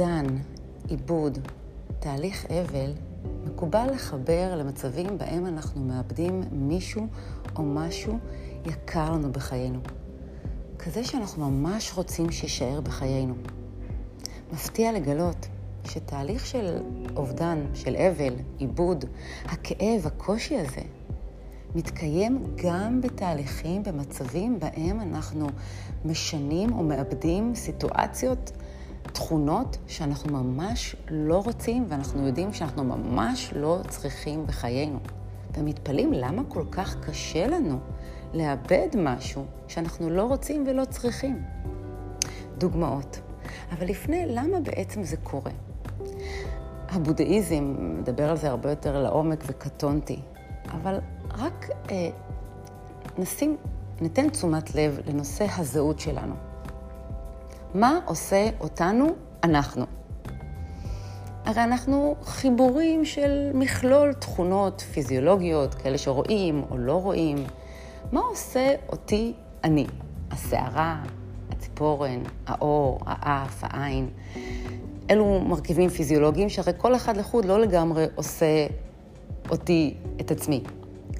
אובדן, עיבוד, תהליך אבל, מקובל לחבר למצבים בהם אנחנו מאבדים מישהו או משהו יקר לנו בחיינו. כזה שאנחנו ממש רוצים שיישאר בחיינו. מפתיע לגלות שתהליך של אובדן, של אבל, עיבוד, הכאב, הקושי הזה, מתקיים גם בתהליכים, במצבים בהם אנחנו משנים או מאבדים סיטואציות, תכונות שאנחנו ממש לא רוצים ואנחנו יודעים שאנחנו ממש לא צריכים בחיינו. ומתפלאים למה כל כך קשה לנו לאבד משהו שאנחנו לא רוצים ולא צריכים. דוגמאות. אבל לפני, למה בעצם זה קורה? הבודהיזם מדבר על זה הרבה יותר לעומק וקטונתי, אבל רק אה, נשים, ניתן תשומת לב לנושא הזהות שלנו. מה עושה אותנו אנחנו? הרי אנחנו חיבורים של מכלול תכונות פיזיולוגיות, כאלה שרואים או לא רואים. מה עושה אותי אני? השערה, הציפורן, האור, האף, העין. אלו מרכיבים פיזיולוגיים שהרי כל אחד לחוד לא לגמרי עושה אותי, את עצמי.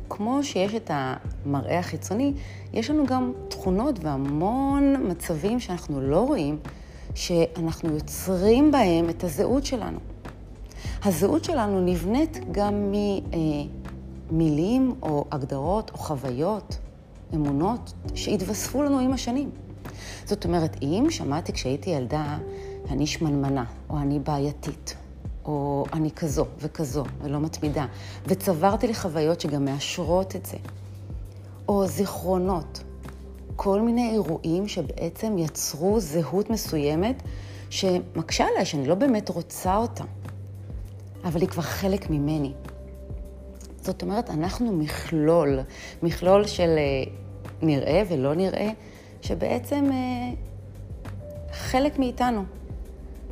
כמו שיש את המראה החיצוני, יש לנו גם תכונות והמון מצבים שאנחנו לא רואים, שאנחנו יוצרים בהם את הזהות שלנו. הזהות שלנו נבנית גם ממילים או הגדרות או חוויות, אמונות, שהתווספו לנו עם השנים. זאת אומרת, אם שמעתי כשהייתי ילדה, אני שמנמנה, או אני בעייתית, או אני כזו וכזו, ולא מתמידה, וצברתי לי חוויות שגם מאשרות את זה, או זיכרונות, כל מיני אירועים שבעצם יצרו זהות מסוימת שמקשה עליי, שאני לא באמת רוצה אותה, אבל היא כבר חלק ממני. זאת אומרת, אנחנו מכלול, מכלול של אה, נראה ולא נראה, שבעצם אה, חלק מאיתנו,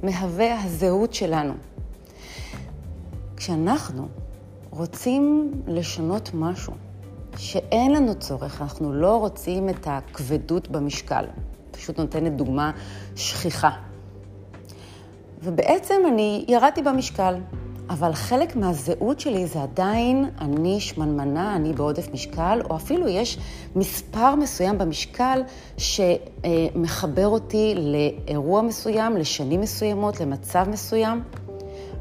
מהווה הזהות שלנו. כשאנחנו רוצים לשנות משהו שאין לנו צורך, אנחנו לא רוצים את הכבדות במשקל. פשוט נותנת דוגמה שכיחה. ובעצם אני ירדתי במשקל, אבל חלק מהזהות שלי זה עדיין אני שמנמנה, אני בעודף משקל, או אפילו יש מספר מסוים במשקל שמחבר אותי לאירוע מסוים, לשנים מסוימות, למצב מסוים,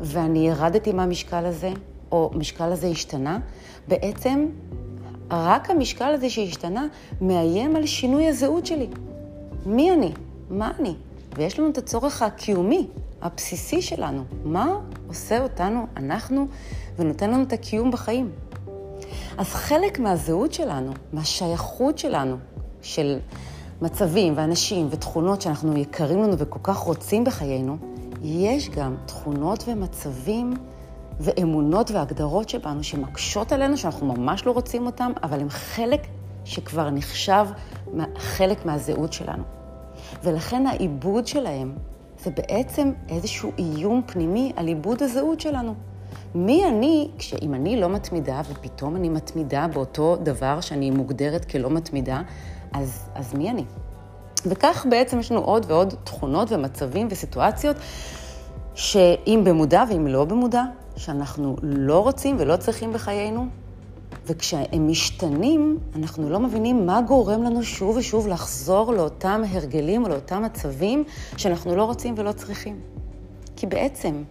ואני ירדתי מהמשקל הזה, או המשקל הזה השתנה, בעצם רק המשקל הזה שהשתנה מאיים על שינוי הזהות שלי. מי אני? מה אני? ויש לנו את הצורך הקיומי, הבסיסי שלנו. מה עושה אותנו, אנחנו, ונותן לנו את הקיום בחיים? אז חלק מהזהות שלנו, מהשייכות שלנו, של מצבים ואנשים ותכונות שאנחנו יקרים לנו וכל כך רוצים בחיינו, יש גם תכונות ומצבים ואמונות והגדרות שבנו שמקשות עלינו, שאנחנו ממש לא רוצים אותם, אבל הם חלק שכבר נחשב חלק מהזהות שלנו. ולכן העיבוד שלהם זה בעצם איזשהו איום פנימי על עיבוד הזהות שלנו. מי אני, כשאם אני לא מתמידה ופתאום אני מתמידה באותו דבר שאני מוגדרת כלא מתמידה, אז, אז מי אני? וכך בעצם יש לנו עוד ועוד תכונות ומצבים וסיטואציות שאם במודע ואם לא במודע, שאנחנו לא רוצים ולא צריכים בחיינו, וכשהם משתנים, אנחנו לא מבינים מה גורם לנו שוב ושוב לחזור לאותם הרגלים או לאותם מצבים שאנחנו לא רוצים ולא צריכים. כי בעצם,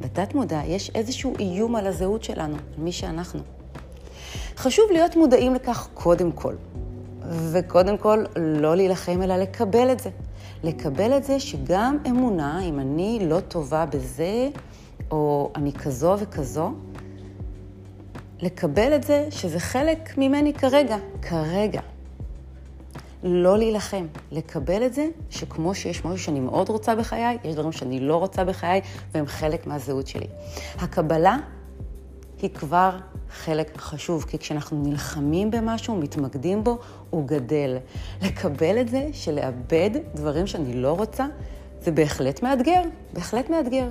בתת מודע יש איזשהו איום על הזהות שלנו, על מי שאנחנו. חשוב להיות מודעים לכך קודם כל, וקודם כל לא להילחם אלא לקבל את זה. לקבל את זה שגם אמונה, אם אני לא טובה בזה, או אני כזו וכזו, לקבל את זה שזה חלק ממני כרגע, כרגע. לא להילחם, לקבל את זה שכמו שיש משהו שאני מאוד רוצה בחיי, יש דברים שאני לא רוצה בחיי והם חלק מהזהות שלי. הקבלה היא כבר חלק חשוב, כי כשאנחנו נלחמים במשהו, מתמקדים בו, הוא גדל. לקבל את זה שלאבד דברים שאני לא רוצה, זה בהחלט מאתגר, בהחלט מאתגר.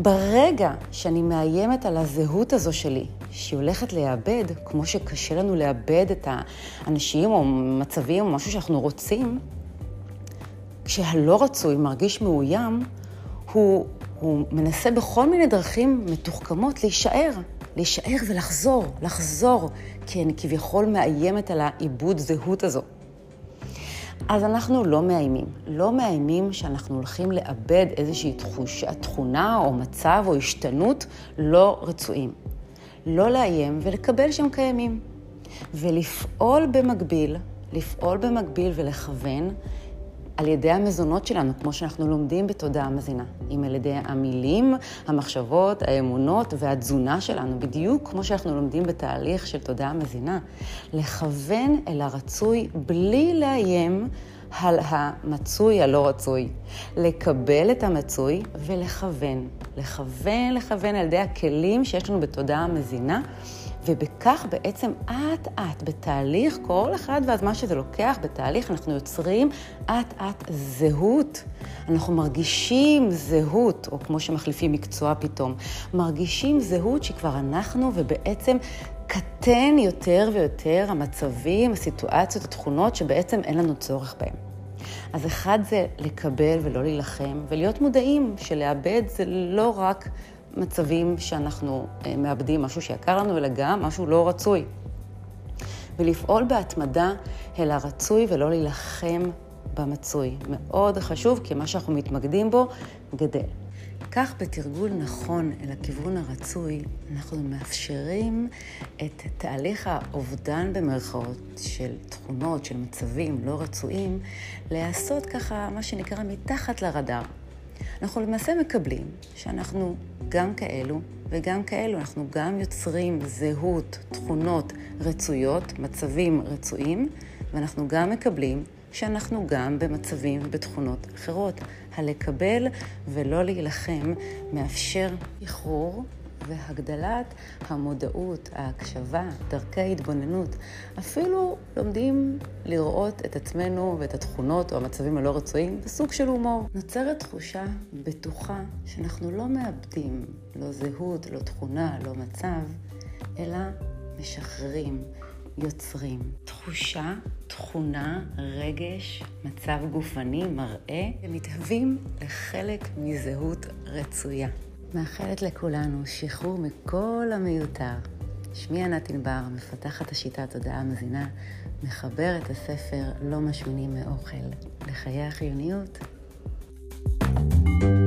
ברגע שאני מאיימת על הזהות הזו שלי, שהיא הולכת לאבד, כמו שקשה לנו לאבד את האנשים או מצבים או משהו שאנחנו רוצים, כשהלא רצוי מרגיש מאוים, הוא, הוא מנסה בכל מיני דרכים מתוחכמות להישאר, להישאר ולחזור, לחזור, כי אני כביכול מאיימת על העיבוד זהות הזו. אז אנחנו לא מאיימים. לא מאיימים שאנחנו הולכים לאבד איזושהי תחושה, תכונה או מצב או השתנות לא רצויים. לא לאיים ולקבל שהם קיימים. ולפעול במקביל, לפעול במקביל ולכוון על ידי המזונות שלנו, כמו שאנחנו לומדים בתודעה מזינה. אם על ידי המילים, המחשבות, האמונות והתזונה שלנו, בדיוק כמו שאנחנו לומדים בתהליך של תודעה מזינה. לכוון אל הרצוי בלי לאיים על המצוי הלא רצוי. לקבל את המצוי ולכוון. לכוון, לכוון על ידי הכלים שיש לנו בתודעה מזינה. ובכך בעצם אט-אט, בתהליך, כל אחד והזמן שזה לוקח, בתהליך אנחנו יוצרים אט-אט זהות. אנחנו מרגישים זהות, או כמו שמחליפים מקצוע פתאום, מרגישים זהות שכבר אנחנו, ובעצם קטן יותר ויותר המצבים, הסיטואציות, התכונות שבעצם אין לנו צורך בהם. אז אחד זה לקבל ולא להילחם, ולהיות מודעים שלאבד זה לא רק מצבים שאנחנו אה, מאבדים משהו שיקר לנו, אלא גם משהו לא רצוי. ולפעול בהתמדה אל הרצוי ולא להילחם במצוי. מאוד חשוב, כי מה שאנחנו מתמקדים בו גדל. כך בתרגול נכון אל הכיוון הרצוי, אנחנו מאפשרים את תהליך האובדן במרכאות של תכונות, של מצבים לא רצויים, להיעשות ככה, מה שנקרא, מתחת לרדאר. אנחנו למעשה מקבלים שאנחנו גם כאלו וגם כאלו, אנחנו גם יוצרים זהות, תכונות רצויות, מצבים רצויים, ואנחנו גם מקבלים שאנחנו גם במצבים ובתכונות אחרות. הלקבל ולא להילחם מאפשר איחרור והגדלת המודעות, ההקשבה, דרכי ההתבוננות. אפילו לומדים לראות את עצמנו ואת התכונות או המצבים הלא רצויים בסוג של הומור. נוצרת תחושה בטוחה שאנחנו לא מאבדים לא זהות, לא תכונה, לא מצב, אלא משחררים, יוצרים. תחושה, תכונה, רגש, מצב גופני, מראה, ומתהווים לחלק מזהות רצויה. מאחלת לכולנו שחרור מכל המיותר. שמי ענת ענבר, מפתחת השיטה תודעה מזינה, מחבר את הספר לא משמינים מאוכל לחיי החיוניות. thank you